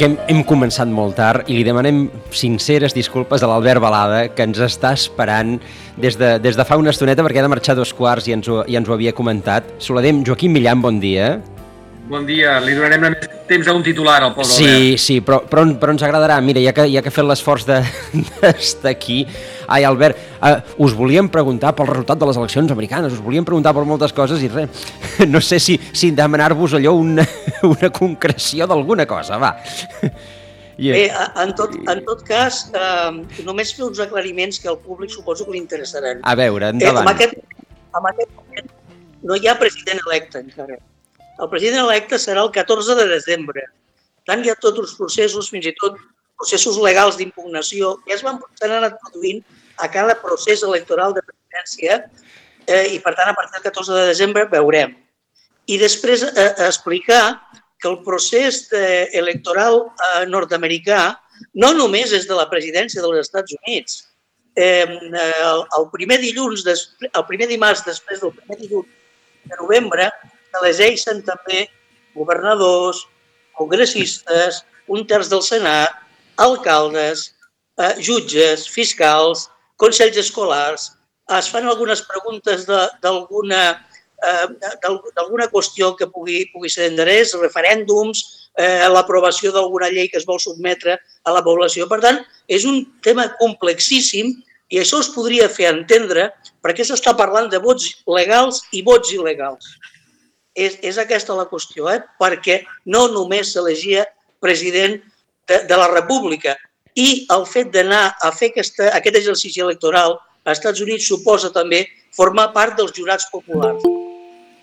Que hem, hem començat molt tard i li demanem sinceres disculpes a l'Albert Balada, que ens està esperant des de, des de fa una estoneta perquè ha de marxar dos quarts i ens ho, i ens ho havia comentat. Saludem Joaquim Millan, bon dia. Bon dia, li donarem més temps a un titular al pobre Sí, Albert. sí, però, però, però ens agradarà. Mira, ja que, ja que ha fet l'esforç de- d'estar aquí... Ai, Albert, uh, us volíem preguntar pel resultat de les eleccions americanes, us volíem preguntar per moltes coses i res, no sé si, si demanar-vos allò una, una concreció d'alguna cosa, va. I, Bé, en tot, en tot cas, eh, només fer uns aclariments que al públic suposo que li interessaran. a veure, Eh, en, endavant. aquest, en aquest moment no hi ha president electe encara. El president electe serà el 14 de desembre. Tant, hi ha tots els processos, fins i tot processos legals d'impugnació, que es van s'han anat produint a cada procés electoral de presidència eh, i, per tant, a partir del 14 de desembre veurem. I després eh, explicar que el procés de, electoral eh, nord-americà no només és de la presidència dels Estats Units. Eh, el, el primer dilluns, des, el primer dimarts després del primer dilluns de novembre, s'elegeixen també governadors, congressistes, un terç del Senat, alcaldes, eh, jutges, fiscals, consells escolars, es fan algunes preguntes d'alguna eh, d'al- d'alguna qüestió que pugui, pugui ser d'interès, referèndums, eh, l'aprovació d'alguna llei que es vol sotmetre a la població. Per tant, és un tema complexíssim i això es podria fer entendre perquè s'està parlant de vots legals i vots il·legals. És, és aquesta la qüestió, eh? perquè no només s'elegia president de, de la República i el fet d'anar a fer aquesta, aquest exercici electoral als Estats Units suposa també formar part dels jurats populars.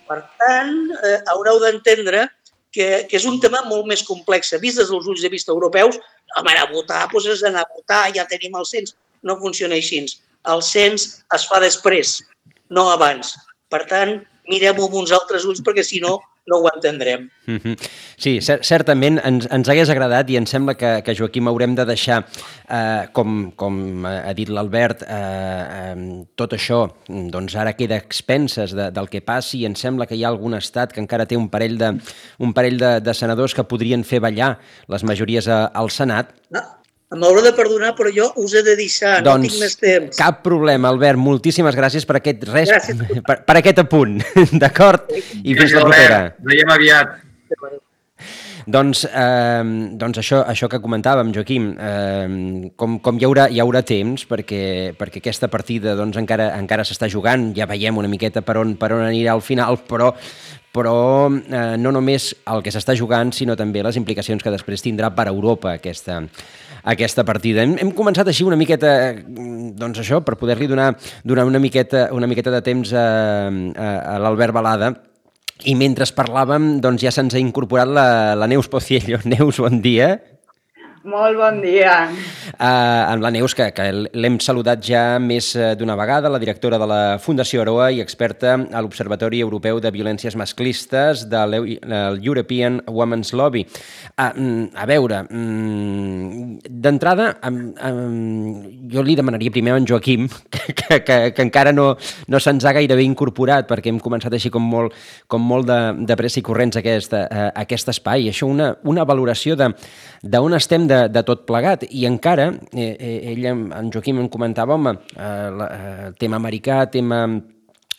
Per tant, eh, haureu d'entendre que, que és un tema molt més complex. Vist des dels ulls de vista europeus, anar a votar, doncs és anar a votar, ja tenim el cens. No funciona així. El cens es fa després, no abans. Per tant, mirem-ho amb uns altres ulls perquè si no, no ho entendrem. Mhm. Sí, cer certament ens, ens hagués agradat i em sembla que, que Joaquim haurem de deixar, eh, com, com ha dit l'Albert, eh, eh, tot això doncs ara queda a expenses de, del que passi i em sembla que hi ha algun estat que encara té un parell de, un parell de, de senadors que podrien fer ballar les majories a, al Senat. No, M'haureu de perdonar, però jo us he de deixar, no tinc més temps. Doncs cap problema, Albert. Moltíssimes gràcies per aquest, res, Gràcies. per, per aquest apunt, d'acord? I fins la propera. Ens veiem aviat. Doncs, eh, doncs això, això que comentàvem, Joaquim, eh, com, com hi, haurà, hi haurà temps, perquè, perquè aquesta partida doncs, encara, encara s'està jugant, ja veiem una miqueta per on, per on anirà al final, però, però eh, no només el que s'està jugant, sinó també les implicacions que després tindrà per a Europa aquesta, aquesta partida. Hem, hem començat així una miqueta, doncs això, per poder-li donar, donar una, miqueta, una miqueta de temps a, a, a l'Albert Balada, i mentre parlàvem, doncs ja se'ns ha incorporat la, la Neus Pociello. Neus, bon dia. Molt bon dia. Uh, amb la Neus, que, que l'hem saludat ja més eh, d'una vegada, la directora de la Fundació Aroa i experta a l'Observatori Europeu de Violències Masclistes de l'European Women's Lobby. Uh, a veure, um, d'entrada, um, um, jo li demanaria primer a en Joaquim, que, que, que, que encara no, no se'ns ha gairebé incorporat, perquè hem començat així com molt, com molt de, de pressa i corrents aquest, uh, aquest espai. Això, una, una valoració d'on estem de, de tot plegat. I encara, eh, eh, ell, en Joaquim em comentava, home, eh, eh, tema americà, tema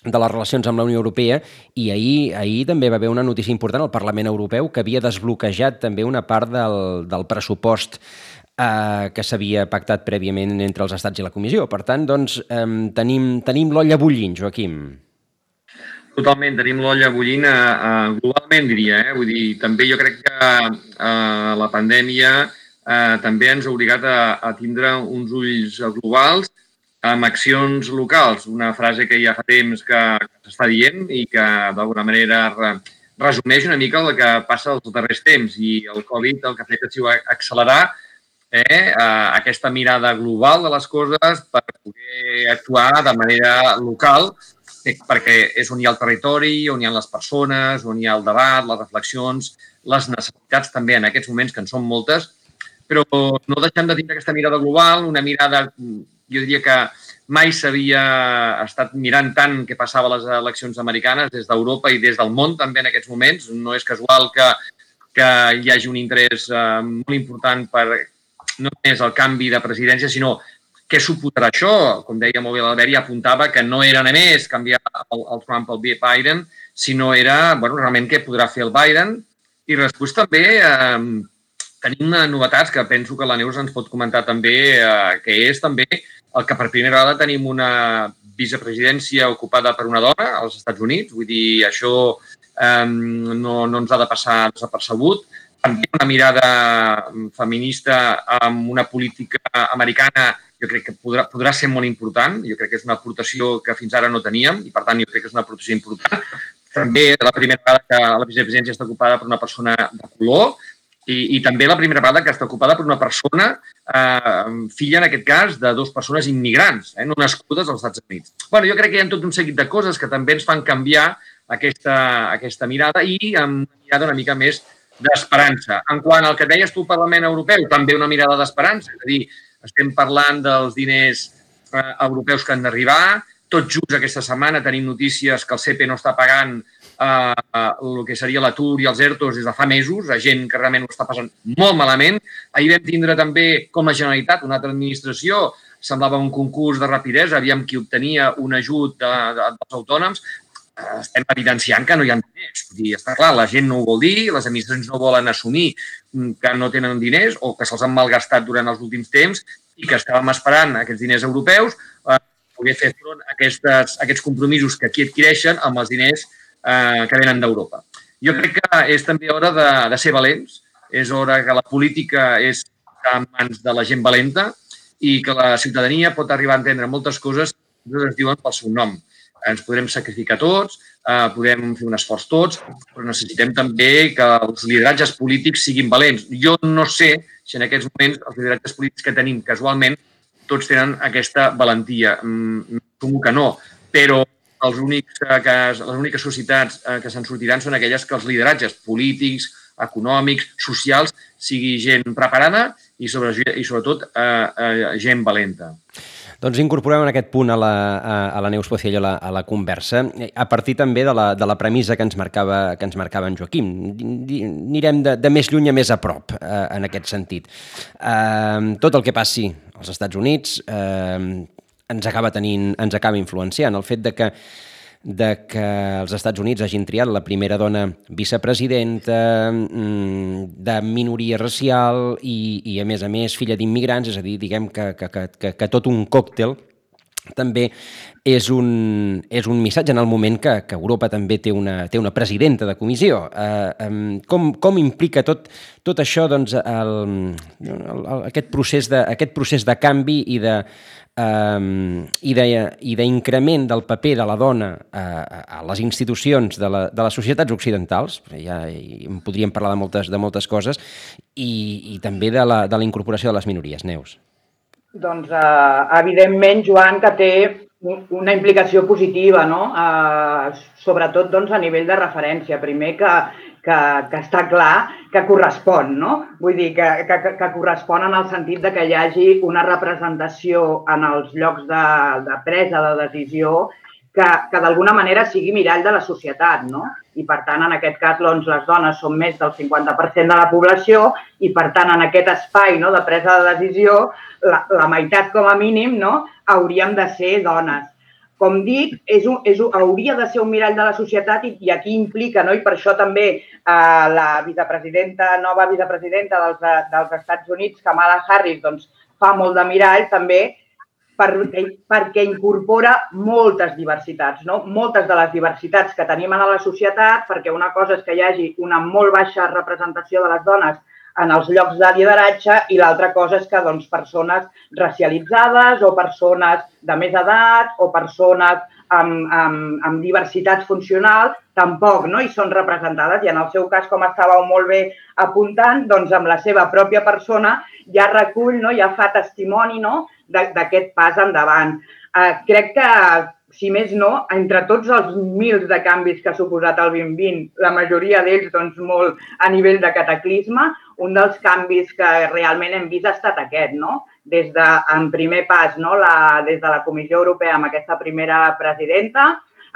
de les relacions amb la Unió Europea i ahir, ahir també va haver una notícia important al Parlament Europeu que havia desbloquejat també una part del, del pressupost eh, que s'havia pactat prèviament entre els estats i la Comissió. Per tant, doncs, eh, tenim, tenim l'olla bullint, Joaquim. Totalment, tenim l'olla bullint a, a, globalment, diria. Eh? Vull dir, també jo crec que eh, la pandèmia eh, també ens ha obligat a, a tindre uns ulls globals amb accions locals, una frase que ja fa temps que s'està dient i que d'alguna manera resumeix una mica el que passa els darrers temps. I el Covid el que ha fet sigut accelerar eh, aquesta mirada global de les coses per poder actuar de manera local eh, perquè és on hi ha el territori, on hi ha les persones, on hi ha el debat, les reflexions, les necessitats també en aquests moments, que en són moltes, però no deixem de tindre aquesta mirada global, una mirada, jo diria que mai s'havia estat mirant tant què passava a les eleccions americanes des d'Europa i des del món també en aquests moments. No és casual que, que hi hagi un interès eh, molt important per no només el canvi de presidència, sinó què suposarà això? Com deia molt bé l'Albert, ja apuntava que no era només canviar el, el Trump al Biden, sinó era bueno, realment què podrà fer el Biden. I després també eh, tenim novetats que penso que la Neus ens pot comentar també, eh, que és també el que per primera vegada tenim una vicepresidència ocupada per una dona als Estats Units. Vull dir, això eh, no, no ens ha de passar desapercebut també una mirada feminista amb una política americana jo crec que podrà, podrà ser molt important. Jo crec que és una aportació que fins ara no teníem i, per tant, jo crec que és una aportació important. També la primera vegada que la vicepresidència està ocupada per una persona de color i, i també la primera vegada que està ocupada per una persona, eh, filla, en aquest cas, de dues persones immigrants, eh, no nascudes als Estats Units. bueno, jo crec que hi ha tot un seguit de coses que també ens fan canviar aquesta, aquesta mirada i amb una mirada una mica més d'esperança. En quant al que deies tu, Parlament Europeu, també una mirada d'esperança. És a dir, estem parlant dels diners eh, europeus que han d'arribar. Tot just aquesta setmana tenim notícies que el CP no està pagant el que seria l'atur i els ERTOs des de fa mesos, a gent que realment ho està passant molt malament. Ahir vam tindre també, com a Generalitat, una altra administració, semblava un concurs de rapidesa, aviam qui obtenia un ajut de, de, dels autònoms estem evidenciant que no hi ha diners. Vull dir, està clar, la gent no ho vol dir, les administracions no volen assumir que no tenen diners o que se'ls han malgastat durant els últims temps i que estàvem esperant aquests diners europeus eh, poder fer front a, aquestes, a aquests compromisos que aquí adquireixen amb els diners eh, que venen d'Europa. Jo crec que és també hora de, de ser valents, és hora que la política és en mans de la gent valenta i que la ciutadania pot arribar a entendre moltes coses que es diuen pel seu nom ens podrem sacrificar tots, eh, podem fer un esforç tots, però necessitem també que els lideratges polítics siguin valents. Jo no sé si en aquests moments els lideratges polítics que tenim casualment tots tenen aquesta valentia. Mm, Sumo que no, però els únics que, les úniques societats eh, que se'n sortiran són aquelles que els lideratges polítics, econòmics, socials, sigui gent preparada i, sobre, i sobretot eh, eh, gent valenta. Doncs incorporem en aquest punt a la, a, a la Neus Pociello a la, a la conversa, a partir també de la, de la premissa que ens marcava, que ens marcava en Joaquim. Anirem de, de més lluny a més a prop, eh, en aquest sentit. Eh, tot el que passi als Estats Units eh, ens acaba tenint, ens acaba influenciant. El fet de que de que els Estats Units hagin triat la primera dona vicepresidenta mm, de minoria racial i, i a més a més, filla d'immigrants, és a dir, diguem que, que, que, que tot un còctel també és un, és un missatge en el moment que, que Europa també té una, té una presidenta de comissió. Eh, com, com implica tot, tot això doncs, el, el, el, aquest, procés de, aquest procés de canvi i de, um, i d'increment de, del paper de la dona a, a les institucions de, la, de les societats occidentals, ja en podríem parlar de moltes, de moltes coses, i, i també de la, de la incorporació de les minories. Neus. Doncs, eh, evidentment, Joan, que té una implicació positiva, no? Eh, sobretot doncs, a nivell de referència. Primer que que, que està clar que correspon, no? Vull dir, que, que, que correspon en el sentit de que hi hagi una representació en els llocs de, de presa de decisió que, que d'alguna manera sigui mirall de la societat, no? I, per tant, en aquest cas, doncs, les dones són més del 50% de la població i, per tant, en aquest espai no, de presa de decisió, la, la meitat com a mínim no, hauríem de ser dones com dic, és un, és un, hauria de ser un mirall de la societat i, i aquí implica, no? i per això també eh, la vicepresidenta, nova vicepresidenta dels, dels Estats Units, Kamala Harris, doncs, fa molt de mirall també per, perquè incorpora moltes diversitats, no? moltes de les diversitats que tenim a la societat, perquè una cosa és que hi hagi una molt baixa representació de les dones en els llocs de lideratge i l'altra cosa és que doncs, persones racialitzades o persones de més edat o persones amb, amb, amb diversitat funcional tampoc no? hi són representades i en el seu cas, com estàveu molt bé apuntant, doncs amb la seva pròpia persona ja recull, no? ja fa testimoni no? d'aquest pas endavant. Eh, crec que si més no, entre tots els mils de canvis que ha suposat el 2020, la majoria d'ells doncs, molt a nivell de cataclisme, un dels canvis que realment hem vist ha estat aquest, no? Des de, en primer pas, no? la, des de la Comissió Europea amb aquesta primera presidenta,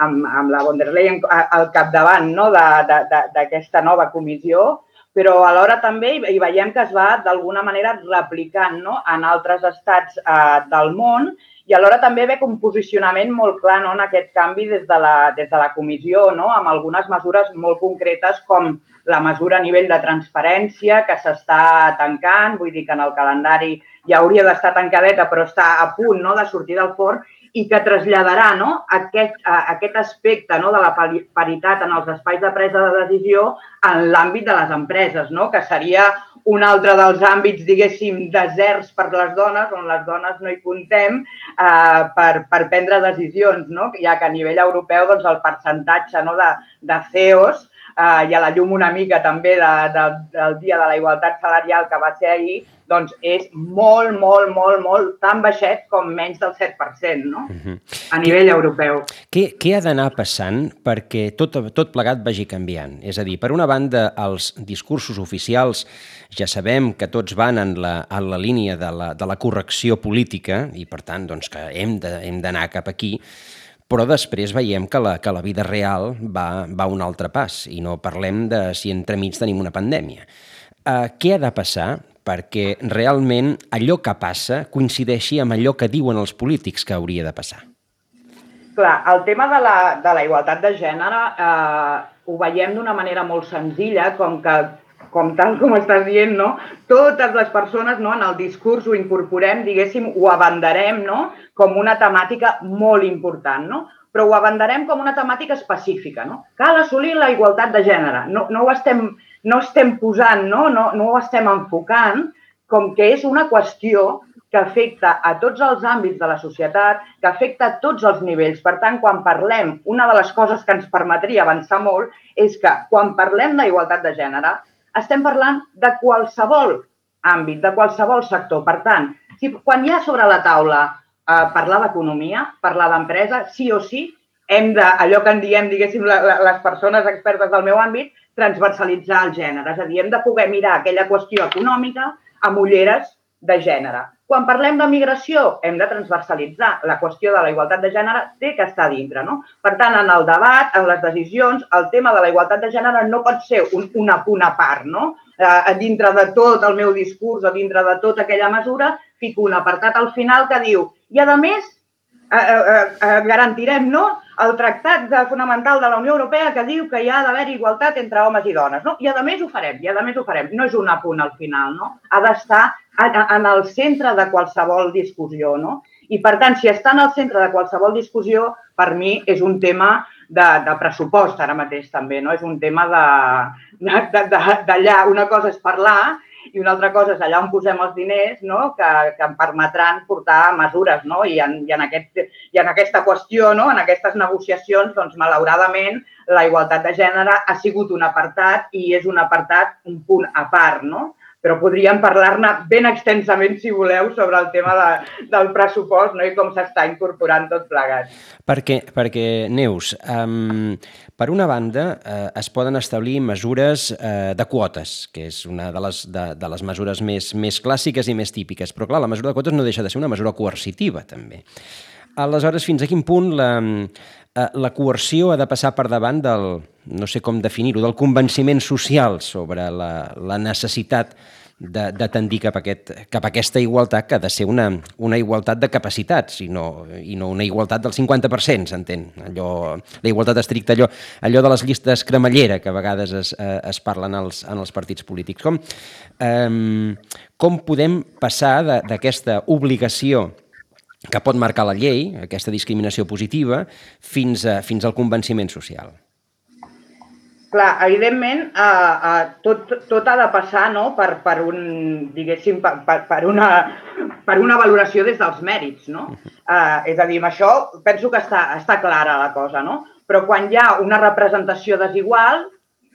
amb, amb la von der Leyen al capdavant no? d'aquesta nova comissió, però alhora també hi veiem que es va d'alguna manera replicant no? en altres estats eh, del món i alhora també ve un posicionament molt clar no, en aquest canvi des de la, des de la comissió, no, amb algunes mesures molt concretes com la mesura a nivell de transparència que s'està tancant, vull dir que en el calendari ja hauria d'estar tancadeta però està a punt no, de sortir del forn i que traslladarà no, aquest, aquest aspecte no, de la paritat en els espais de presa de decisió en l'àmbit de les empreses, no, que seria un altre dels àmbits, diguéssim, deserts per les dones, on les dones no hi comptem eh, per, per prendre decisions, no? ja que a nivell europeu doncs, el percentatge no, de, de CEOs eh, i a la llum una mica també de, de, del Dia de la Igualtat Salarial que va ser ahir, doncs és molt, molt, molt, molt tan baixet com menys del 7%, no? Uh -huh. A nivell què, europeu. Què, què ha d'anar passant perquè tot, tot plegat vagi canviant? És a dir, per una banda, els discursos oficials ja sabem que tots van en la, en la línia de la, de la correcció política i, per tant, doncs, que hem d'anar cap aquí, però després veiem que la, que la vida real va, va un altre pas i no parlem de si entremig tenim una pandèmia. Uh, què ha de passar perquè realment allò que passa coincideixi amb allò que diuen els polítics que hauria de passar? Clar, el tema de la, de la igualtat de gènere eh, ho veiem d'una manera molt senzilla, com que com tal com estàs dient, no? totes les persones no, en el discurs ho incorporem, diguéssim, ho abandarem no? com una temàtica molt important, no? però ho abandarem com una temàtica específica. No? Cal assolir la igualtat de gènere. No, no, ho estem, no estem posant, no? No, no ho estem enfocant com que és una qüestió que afecta a tots els àmbits de la societat, que afecta a tots els nivells. Per tant, quan parlem, una de les coses que ens permetria avançar molt és que quan parlem d'igualtat de gènere, estem parlant de qualsevol àmbit, de qualsevol sector. Per tant, si, quan hi ha sobre la taula eh, parlar d'economia, parlar d'empresa, sí o sí, hem de, allò que en diem, diguéssim, les persones expertes del meu àmbit, transversalitzar el gènere. És a dir, hem de poder mirar aquella qüestió econòmica amb ulleres de gènere. Quan parlem de migració, hem de transversalitzar. La qüestió de la igualtat de gènere té que estar dintre. No? Per tant, en el debat, en les decisions, el tema de la igualtat de gènere no pot ser un, una punt a part. No? Eh, dintre de tot el meu discurs o dintre de tota aquella mesura, fico un apartat al final que diu i, a més, eh, eh, eh, garantirem no, el tractat de, fonamental de la Unió Europea que diu que hi ha d'haver igualtat entre homes i dones. No? I a més ho farem, i a més ho farem. No és un apunt al final, no? Ha d'estar en el centre de qualsevol discussió. No? I, per tant, si està en el centre de qualsevol discussió, per mi és un tema de, de pressupost ara mateix també, no? És un tema d'allà. Una cosa és parlar i una altra cosa és allà on posem els diners no? que, que em permetran portar mesures. No? I, en, i, en aquest, I en aquesta qüestió, no? en aquestes negociacions, doncs, malauradament, la igualtat de gènere ha sigut un apartat i és un apartat, un punt a part. No? Però podríem parlar-ne ben extensament, si voleu, sobre el tema de, del pressupost no? i com s'està incorporant tot plegat. Perquè, perquè Neus, um, per una banda, eh, es poden establir mesures eh, de quotes, que és una de les, de, de les mesures més, més clàssiques i més típiques, però clar, la mesura de quotes no deixa de ser una mesura coercitiva, també. Aleshores, fins a quin punt la, eh, la coerció ha de passar per davant del, no sé com definir-ho, del convenciment social sobre la, la necessitat de, de tendir cap a, aquest, cap a aquesta igualtat que ha de ser una, una igualtat de capacitats i no, i no una igualtat del 50%, s'entén? Allò, la igualtat estricta, allò, allò de les llistes cremallera que a vegades es, eh, es parlen als, en els partits polítics. Com, eh, com podem passar d'aquesta obligació que pot marcar la llei, aquesta discriminació positiva, fins, a, fins al convenciment social? clar, evidentment, eh, eh, tot, tot ha de passar no? per, per, un, diguéssim, per, per, una, per una valoració des dels mèrits. No? Eh, és a dir, amb això penso que està, està clara la cosa, no? però quan hi ha una representació desigual,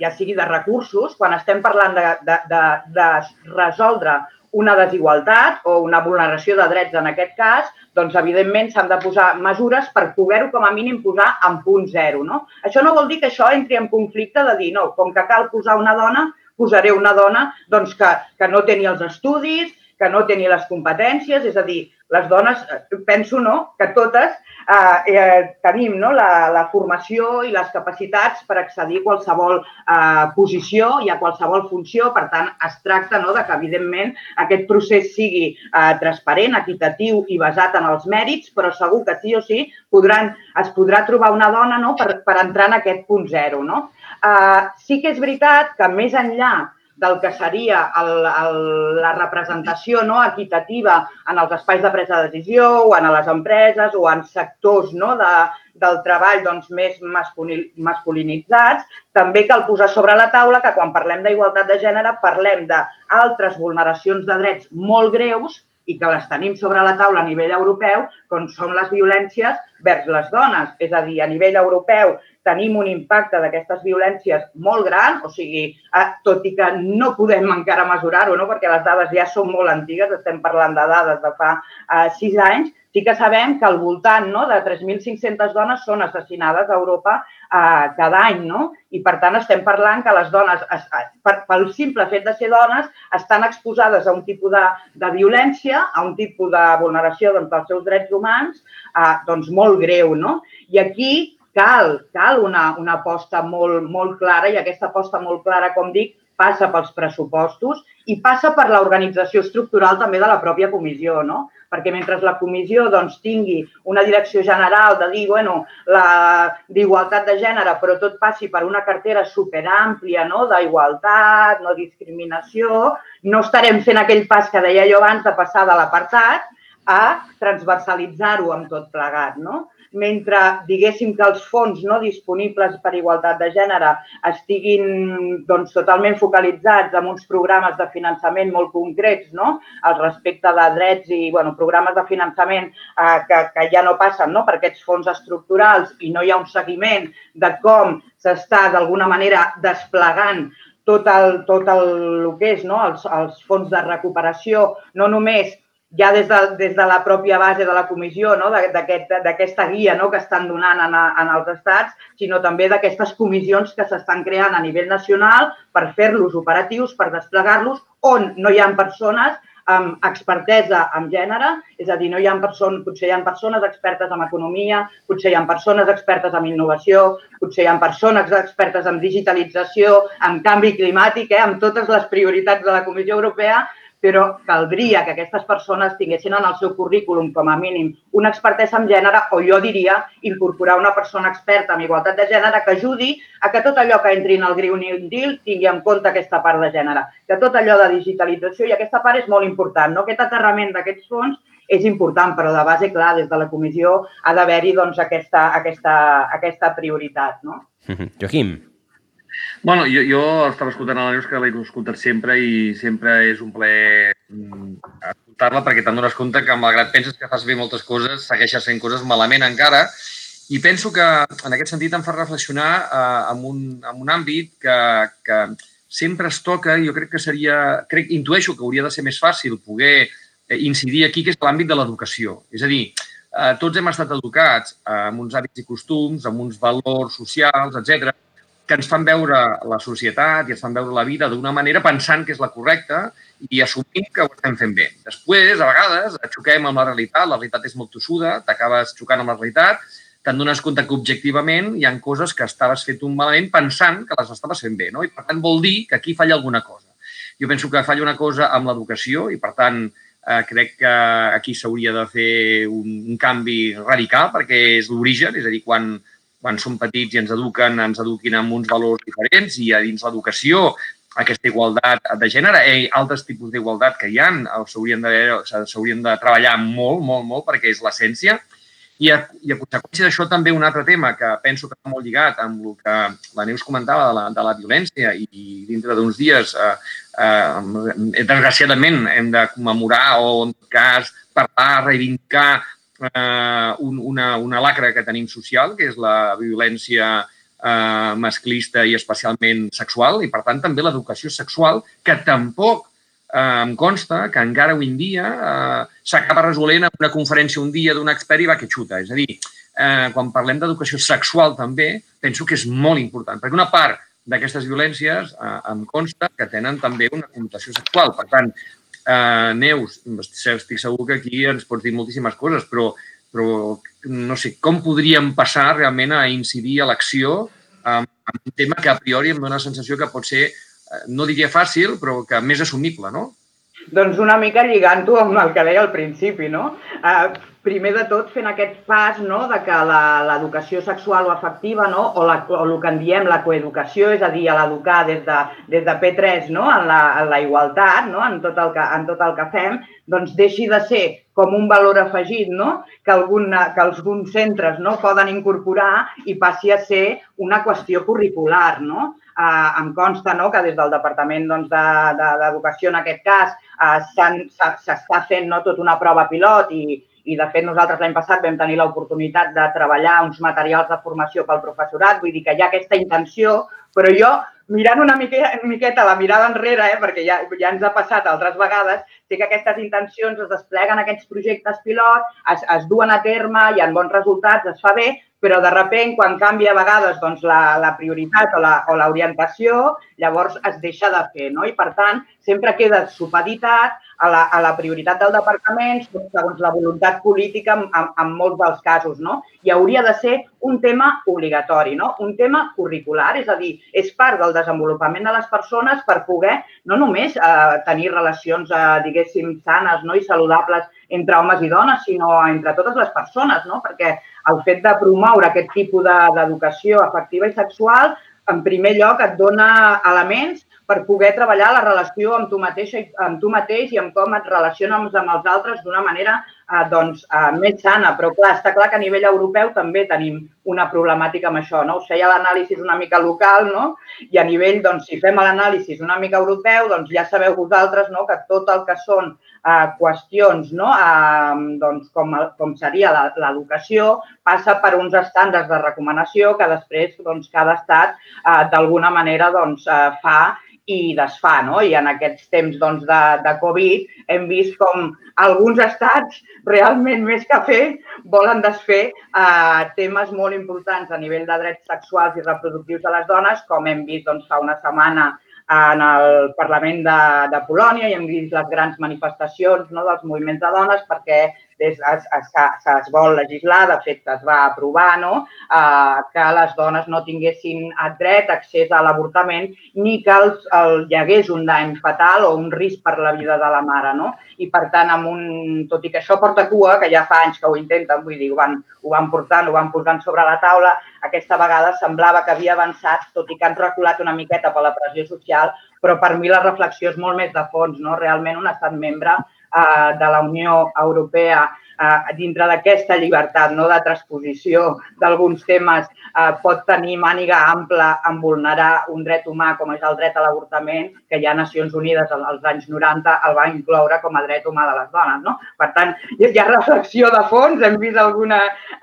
ja sigui de recursos, quan estem parlant de, de, de, de resoldre una desigualtat o una vulneració de drets en aquest cas, doncs evidentment s'han de posar mesures per poder-ho com a mínim posar en punt zero. No? Això no vol dir que això entri en conflicte de dir no, com que cal posar una dona, posaré una dona doncs, que, que no té ni els estudis, que no té ni les competències, és a dir, les dones, eh, penso no, que totes eh, eh, tenim no, la, la formació i les capacitats per accedir a qualsevol eh, posició i a qualsevol funció. Per tant, es tracta no, de que, evidentment, aquest procés sigui eh, transparent, equitatiu i basat en els mèrits, però segur que sí o sí podran, es podrà trobar una dona no, per, per entrar en aquest punt zero. No? Eh, sí que és veritat que més enllà del que seria el, el, la representació no, equitativa en els espais de presa de decisió o en les empreses o en sectors no, de, del treball doncs, més masculinitzats, també cal posar sobre la taula que quan parlem d'igualtat de gènere parlem d'altres vulneracions de drets molt greus i que les tenim sobre la taula a nivell europeu, com són les violències vers les dones. És a dir, a nivell europeu tenim un impacte d'aquestes violències molt gran, o sigui, eh, tot i que no podem encara mesurar-ho, no? perquè les dades ja són molt antigues, estem parlant de dades de fa eh, sis anys, sí que sabem que al voltant no, de 3.500 dones són assassinades a Europa eh, cada any, no? I, per tant, estem parlant que les dones, es, per, pel simple fet de ser dones, estan exposades a un tipus de, de violència, a un tipus de vulneració doncs, dels seus drets humans, eh, doncs molt greu, no? I aquí cal, cal una, una aposta molt, molt clara i aquesta aposta molt clara, com dic, passa pels pressupostos i passa per l'organització estructural també de la pròpia comissió, no? Perquè mentre la comissió doncs, tingui una direcció general de dir, bueno, la d'igualtat de gènere, però tot passi per una cartera superàmplia no? d'igualtat, no discriminació, no estarem fent aquell pas que deia jo abans de passar de l'apartat a transversalitzar-ho amb tot plegat, no? Mentre diguéssim que els fons no disponibles per igualtat de gènere estiguin doncs, totalment focalitzats en uns programes de finançament molt concrets no? al respecte de drets i bueno, programes de finançament eh, que, que ja no passen no? per aquests fons estructurals i no hi ha un seguiment de com s'està d'alguna manera desplegant tot el, tot el, el que és no? els, els fons de recuperació, no només ja des de, des de la pròpia base de la comissió, no? d'aquesta aquest, guia no? que estan donant en, en els estats, sinó també d'aquestes comissions que s'estan creant a nivell nacional per fer-los operatius, per desplegar-los, on no hi ha persones amb expertesa en gènere, és a dir, no hi ha persones, potser hi ha persones expertes en economia, potser hi ha persones expertes en innovació, potser hi ha persones expertes en digitalització, en canvi climàtic, eh, amb totes les prioritats de la Comissió Europea, però caldria que aquestes persones tinguessin en el seu currículum, com a mínim, una expertesa en gènere o jo diria incorporar una persona experta en igualtat de gènere que ajudi a que tot allò que entri en el Green Deal tingui en compte aquesta part de gènere, que tot allò de digitalització i aquesta part és molt important. No? Aquest aterrament d'aquests fons és important, però de base, clar, des de la comissió ha d'haver-hi doncs, aquesta, aquesta, aquesta prioritat. No? Joaquim. Bueno, jo, jo estava escoltant a la Neus, que l'he escoltat sempre i sempre és un plaer mm, escoltar-la perquè te'n dones compte que, malgrat penses que fas bé moltes coses, segueixes fent coses malament encara. I penso que, en aquest sentit, em fa reflexionar eh, en, un, en un àmbit que, que sempre es toca i jo crec que seria, crec, intueixo que hauria de ser més fàcil poder eh, incidir aquí, que és l'àmbit de l'educació. És a dir, eh, tots hem estat educats eh, amb uns hàbits i costums, amb uns valors socials, etc que ens fan veure la societat i ens fan veure la vida d'una manera pensant que és la correcta i assumint que ho estem fent bé. Després, a vegades, xoquem amb la realitat, la realitat és molt tossuda, t'acabes xocant amb la realitat, te'n dones compte que objectivament hi han coses que estaves fent un malament pensant que les estaves fent bé, no? I per tant vol dir que aquí falla alguna cosa. Jo penso que falla una cosa amb l'educació i per tant eh, crec que aquí s'hauria de fer un, un canvi radical perquè és l'origen, és a dir, quan, quan som petits i ens eduquen, ens eduquin amb uns valors diferents i a dins l'educació aquesta igualtat de gènere i altres tipus d'igualtat que hi ha s'haurien de, de treballar molt, molt, molt perquè és l'essència. I a, i a conseqüència d'això també un altre tema que penso que està molt lligat amb el que la Neus comentava de la, de la violència i, i dintre d'uns dies, eh, eh, desgraciadament, hem de commemorar o en cas parlar, reivindicar eh, un, una, una lacra que tenim social, que és la violència eh, masclista i especialment sexual, i per tant també l'educació sexual, que tampoc eh, em consta que encara avui en dia eh, s'acaba resolent en una conferència un dia d'un expert i va que xuta. És a dir, eh, quan parlem d'educació sexual també, penso que és molt important, perquè una part d'aquestes violències eh, em consta que tenen també una connotació sexual. Per tant, eh, Neus, estic segur que aquí ens pots dir moltíssimes coses, però, però no sé, com podríem passar realment a incidir a l'acció en un tema que a priori em dóna la sensació que pot ser Eh, no diria fàcil, però que més assumible, no? Doncs una mica lligant-ho amb el que deia al principi, no? Uh, primer de tot fent aquest pas no, de que l'educació sexual o afectiva no, o, la, o el que en diem la coeducació, és a dir, l'educar des, de, des de P3 no, en, la, en la igualtat, no, en, tot el que, en tot el que fem, doncs deixi de ser com un valor afegit no, que, algun, que alguns centres no, poden incorporar i passi a ser una qüestió curricular. No? eh, em consta no, que des del Departament d'Educació, doncs, de, de, en aquest cas, eh, s'està fent no, tot una prova pilot i, i de fet nosaltres l'any passat vam tenir l'oportunitat de treballar uns materials de formació pel professorat, vull dir que hi ha aquesta intenció, però jo mirant una miqueta, una miqueta la mirada enrere, eh, perquè ja, ja ens ha passat altres vegades, sé que aquestes intencions es despleguen aquests projectes pilot, es, es duen a terme, hi ha bons resultats, es fa bé, però de sobte, quan canvia a vegades doncs, la, la prioritat o l'orientació, llavors es deixa de fer. No? I, per tant, sempre queda supeditat a la, a la prioritat del departament segons la voluntat política en, en, en molts dels casos. No? I hauria de ser un tema obligatori, no? un tema curricular, és a dir, és part del desenvolupament de les persones per poder no només eh, tenir relacions, eh, diguéssim, sanes no? i saludables entre homes i dones, sinó entre totes les persones, no? perquè el fet de promoure aquest tipus d'educació afectiva i sexual, en primer lloc et dona elements per poder treballar la relació amb tu, mateixa, amb tu mateix i amb com et relaciones amb els altres d'una manera eh, doncs, eh, més sana. Però clar, està clar que a nivell europeu també tenim una problemàtica amb això. No? Us feia l'anàlisi una mica local no? i a nivell, doncs, si fem l'anàlisi una mica europeu, doncs ja sabeu vosaltres no? que tot el que són eh, qüestions no? eh, doncs, com, com seria l'educació passa per uns estàndards de recomanació que després doncs, cada estat eh, d'alguna manera doncs, eh, fa i desfà. No? I en aquests temps doncs, de, de Covid hem vist com alguns estats realment més que fer volen desfer eh, temes molt importants a nivell de drets sexuals i reproductius de les dones, com hem vist doncs, fa una setmana en el Parlament de, de Polònia i hem vist les grans manifestacions no, dels moviments de dones perquè es, es, es, es vol legislar, de fet es va aprovar no? eh, que les dones no tinguessin dret accés a l'avortament ni que els, el, hi hagués un dany fatal o un risc per la vida de la mare. No? I per tant, amb un, tot i que això porta cua, que ja fa anys que ho intenten, vull dir, ho van, ho van portant, ho van posant sobre la taula, aquesta vegada semblava que havia avançat, tot i que han reculat una miqueta per la pressió social, però per mi la reflexió és molt més de fons, no? Realment un estat membre eh, de la Unió Europea eh, dintre d'aquesta llibertat no, de transposició d'alguns temes eh, pot tenir màniga ampla en vulnerar un dret humà com és el dret a l'avortament, que ja Nacions Unides als anys 90 el va incloure com a dret humà de les dones. No? Per tant, hi ha reflexió de fons, hem vist alguna,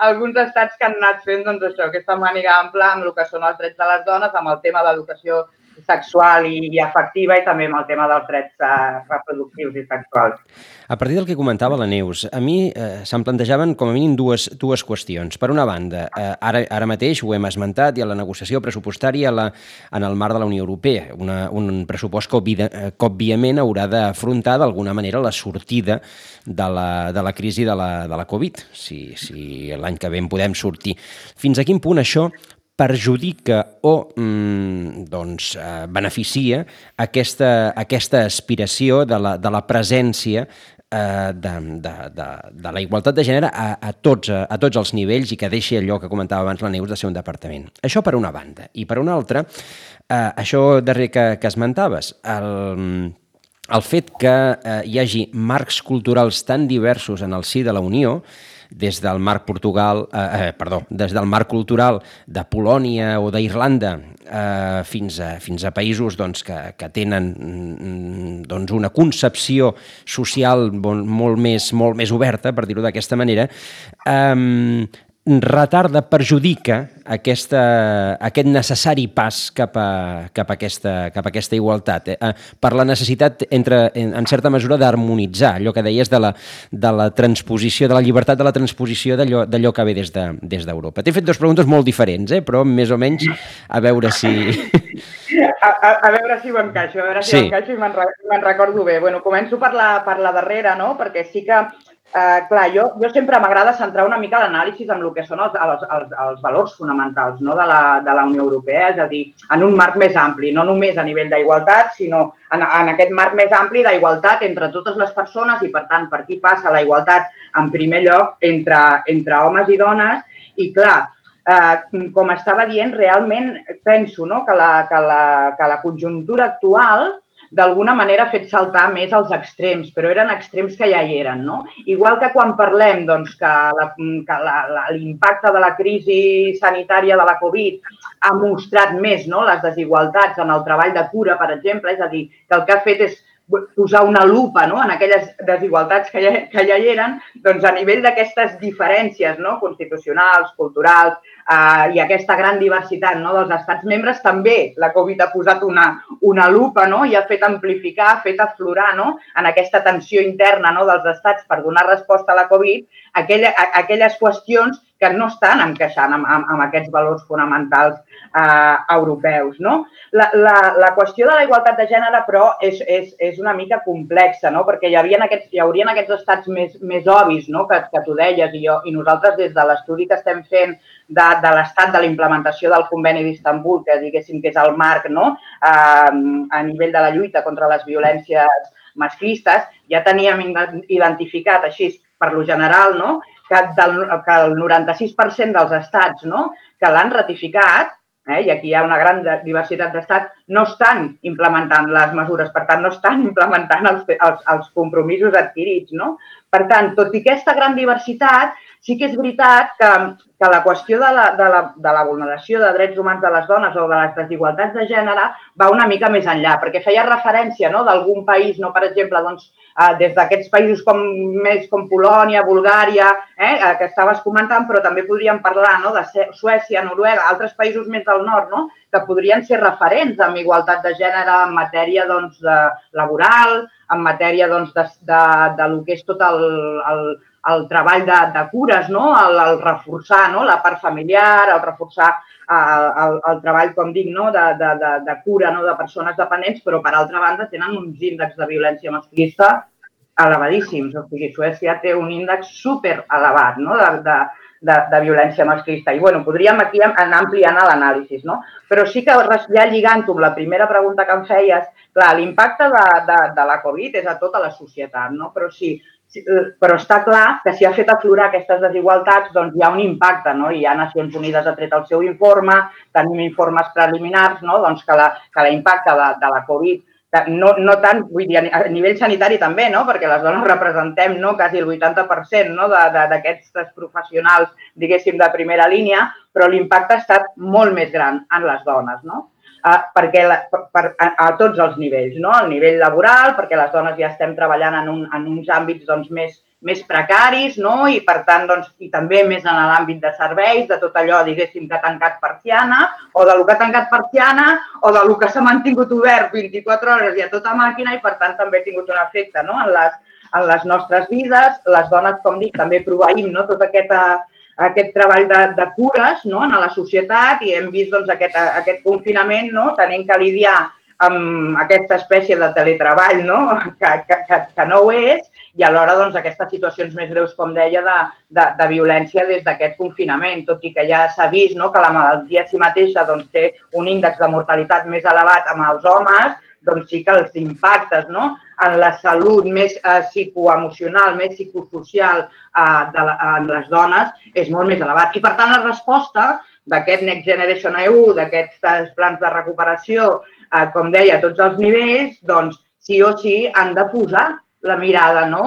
alguns estats que han anat fent doncs, això, aquesta màniga ampla amb el que són els drets de les dones, amb el tema d'educació sexual i, i afectiva i també amb el tema dels drets eh, reproductius i sexuals. A partir del que comentava la Neus, a mi eh, se'm plantejaven com a mínim dues, dues qüestions. Per una banda, eh, ara, ara mateix ho hem esmentat, i a la negociació pressupostària la, en el marc de la Unió Europea, una, un pressupost que, òbvia, eh, que òbviament haurà d'afrontar d'alguna manera la sortida de la, de la crisi de la, de la Covid, si, si l'any que ve en podem sortir. Fins a quin punt això perjudica o mm, doncs, eh, beneficia aquesta, aquesta aspiració de la, de la presència eh, de, de, de, de la igualtat de gènere a, a, tots, a, a tots els nivells i que deixi allò que comentava abans la Neus de ser un departament. Això per una banda. I per una altra, eh, això darrer que, que esmentaves, el, el fet que eh, hi hagi marcs culturals tan diversos en el si de la Unió, des del marc Portugal, eh, eh, perdó, des del marc cultural de Polònia o d'Irlanda eh, fins, a, fins a països doncs, que, que tenen mm, doncs, una concepció social molt més, molt més oberta, per dir-ho d'aquesta manera, eh, retarda, perjudica aquesta, aquest necessari pas cap a, cap a, aquesta, cap a aquesta igualtat, eh? per la necessitat, entre, en, en certa mesura, d'harmonitzar allò que deies de la, de la transposició, de la llibertat de la transposició d'allò que ve des d'Europa. De, des T'he fet dues preguntes molt diferents, eh? però més o menys a veure si... A, a, a veure si ho encaixo, a veure si sí. ho encaixo i me'n recordo bé. Bueno, començo per la, per la darrera, no? perquè sí que Eh, clar, jo, jo sempre m'agrada centrar una mica l'anàlisi en el que són els, els, els, els valors fonamentals no? de, la, de la Unió Europea, és a dir, en un marc més ampli, no només a nivell d'igualtat, sinó en, en aquest marc més ampli d'igualtat entre totes les persones i, per tant, per qui passa la igualtat en primer lloc entre, entre homes i dones. I, clar, eh, com estava dient, realment penso no? que, la, que, la, que la conjuntura actual d'alguna manera fet saltar més els extrems, però eren extrems que ja hi eren. No? Igual que quan parlem doncs, que l'impacte de la crisi sanitària de la Covid ha mostrat més no? les desigualtats en el treball de cura, per exemple, és a dir, que el que ha fet és posar una lupa no? en aquelles desigualtats que ja, que ja hi eren, doncs a nivell d'aquestes diferències no? constitucionals, culturals, eh, i aquesta gran diversitat no, dels estats membres, també la Covid ha posat una, una lupa no, i ha fet amplificar, ha fet aflorar no, en aquesta tensió interna no, dels estats per donar resposta a la Covid aquella, a, aquelles qüestions que no estan encaixant amb, amb, amb aquests valors fonamentals eh, europeus. No? La, la, la qüestió de la igualtat de gènere, però, és, és, és una mica complexa, no? perquè hi, havia aquests, hi haurien aquests estats més, més obvis no? que, que tu deies i, jo, i nosaltres des de l'estudi que estem fent de, de l'estat de la implementació del conveni d'Istanbul, que diguéssim que és el marc no? a, a nivell de la lluita contra les violències masclistes, ja teníem identificat així per lo general no? Que, del, que el 96% dels estats no? que l'han ratificat eh, i aquí hi ha una gran diversitat d'estats, no estan implementant les mesures, per tant, no estan implementant els, els, els compromisos adquirits. No? Per tant, tot i aquesta gran diversitat, Sí que és veritat que, que la qüestió de la, de, la, de la vulneració de drets humans de les dones o de les desigualtats de gènere va una mica més enllà, perquè feia referència no, d'algun país, no, per exemple, doncs, eh, des d'aquests països com, més com Polònia, Bulgària, eh, eh, que estaves comentant, però també podríem parlar no, de Suècia, Noruega, altres països més del nord, no, que podrien ser referents en igualtat de gènere en matèria doncs, de, laboral, en matèria doncs, de, de, de lo que és tot el, el, el treball de, de cures, no? el, el reforçar no? la part familiar, el reforçar el, el, el treball, com dic, no? de, de, de, de cura no? de persones dependents, però per altra banda tenen uns índexs de violència masclista elevadíssims. O sigui, Suècia té un índex super elevat no? de, de, de, de violència masclista. I bueno, podríem aquí anar ampliant l'anàlisi, no? Però sí que ja lligant-ho amb la primera pregunta que em feies, l'impacte de, de, de la Covid és a tota la societat, no? Però sí, Eh, però està clar que si ha fet aflorar aquestes desigualtats, doncs hi ha un impacte, no? I ja Nacions Unides ha tret el seu informe, tenim informes preliminars, no? Doncs que l'impacte de, de la Covid no, no tant, vull dir, a nivell sanitari també, no? perquè les dones representem no? quasi el 80% no? d'aquests professionals, diguéssim, de primera línia, però l'impacte ha estat molt més gran en les dones. No? Eh, perquè la, per, a, a tots els nivells, no? al nivell laboral, perquè les dones ja estem treballant en, un, en uns àmbits doncs, més, més precaris no? i per tant doncs, i també més en l'àmbit de serveis, de tot allò, diguéssim, que ha tancat persiana o de lo que ha tancat persiana o de lo que s'ha mantingut obert 24 hores i a tota màquina i per tant també ha tingut un efecte no? en, les, en les nostres vides. Les dones, com dic, també proveïm no? tota aquesta aquest treball de, de cures no, en la societat i hem vist doncs, aquest, aquest confinament no, tenint que lidiar amb aquesta espècie de teletreball no, que, que, que, que no ho és i alhora doncs, aquestes situacions més greus, com deia, de, de, de violència des d'aquest confinament, tot i que ja s'ha vist no, que la malaltia si mateixa doncs, té un índex de mortalitat més elevat amb els homes, doncs sí que els impactes no? en la salut més eh, psicoemocional, més psicosocial eh, de la, en les dones és molt més elevat. I, per tant, la resposta d'aquest Next Generation EU, d'aquests plans de recuperació, eh, com deia, a tots els nivells, doncs sí o sí han de posar la mirada, no?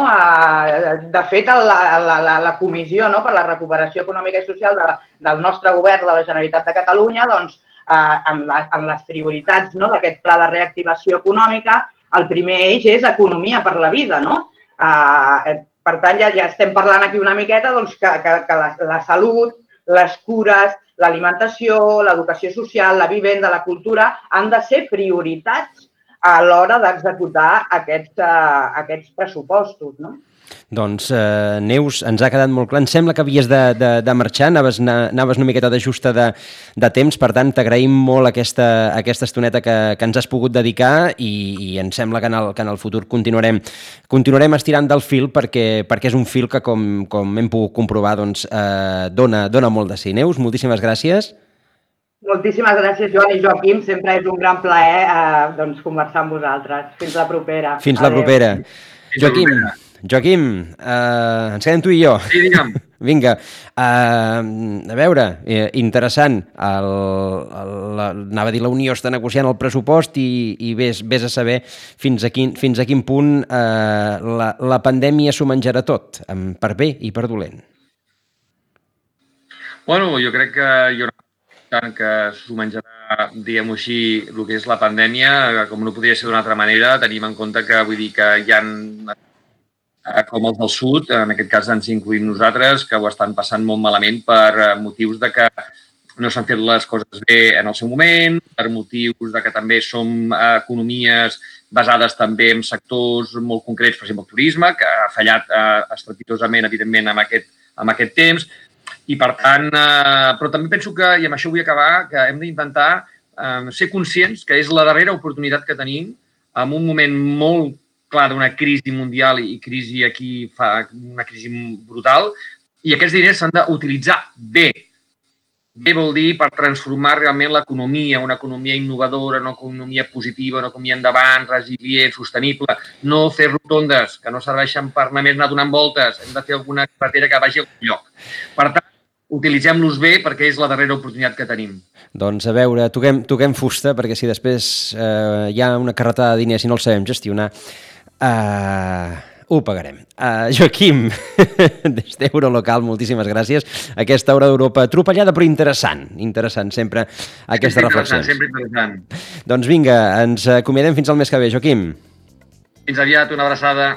De fet, la, la, la, la comissió no? per la recuperació econòmica i social de, del nostre govern de la Generalitat de Catalunya, doncs, en, la, en les prioritats no? d'aquest pla de reactivació econòmica, el primer eix és economia per la vida, no? Eh, per tant, ja, ja estem parlant aquí una miqueta doncs, que, que, que la, la salut, les cures, l'alimentació, l'educació social, la vivenda, la cultura han de ser prioritats a l'hora d'executar aquests, uh, aquests pressupostos. No? Doncs, eh, Neus, ens ha quedat molt clar. Em sembla que havies de, de, de marxar, anaves, anaves una miqueta de justa de, de temps, per tant, t'agraïm molt aquesta, aquesta estoneta que, que ens has pogut dedicar i, i em sembla que en el, que en el futur continuarem, continuarem estirant del fil perquè, perquè és un fil que, com, com hem pogut comprovar, doncs, eh, dona, dona molt de sí. Neus, moltíssimes gràcies. Moltíssimes gràcies, Joan i Joaquim. Sempre és un gran plaer eh, doncs, conversar amb vosaltres. Fins la propera. Fins la propera. Adéu. Joaquim, Joaquim, eh, ens quedem tu i jo. Sí, digue'm. Vinga, uh, a veure, eh, interessant, el, el, la, anava a dir la Unió està negociant el pressupost i, i vés, vés a saber fins a quin, fins a quin punt uh, la, la pandèmia s'ho menjarà tot, per bé i per dolent. Bueno, jo crec que hi haurà tant que s'ho menjarà, diguem-ho així, el que és la pandèmia, com no podria ser d'una altra manera, tenim en compte que vull dir que hi ha Eh, com els del sud, en aquest cas ens incluïm nosaltres, que ho estan passant molt malament per eh, motius de que no s'han fet les coses bé en el seu moment, per motius de que també som eh, economies basades també en sectors molt concrets, per exemple el turisme, que ha fallat eh, estrepitosament, evidentment, amb aquest, amb aquest temps. I, per tant, eh, però també penso que, i amb això vull acabar, que hem d'intentar eh, ser conscients que és la darrera oportunitat que tenim en un moment molt clar, d'una crisi mundial i crisi aquí fa una crisi brutal, i aquests diners s'han d'utilitzar bé. Bé vol dir per transformar realment l'economia, una economia innovadora, una economia positiva, una economia endavant, resilient, sostenible. No fer rotondes que no serveixen per només anar donant voltes. Hem de fer alguna carretera que vagi a un lloc. Per tant, utilitzem-los bé perquè és la darrera oportunitat que tenim. Doncs a veure, toquem, toquem fusta, perquè si després eh, hi ha una carretada de diners i no el sabem gestionar, Uh, ho pagarem. Uh, Joaquim, des d'Eurolocal, moltíssimes gràcies. Aquesta hora d'Europa atropellada, però interessant. Interessant, sempre, aquesta reflexió. Sempre interessant. Doncs vinga, ens acomiadem fins al mes que ve, Joaquim. Fins aviat, una abraçada.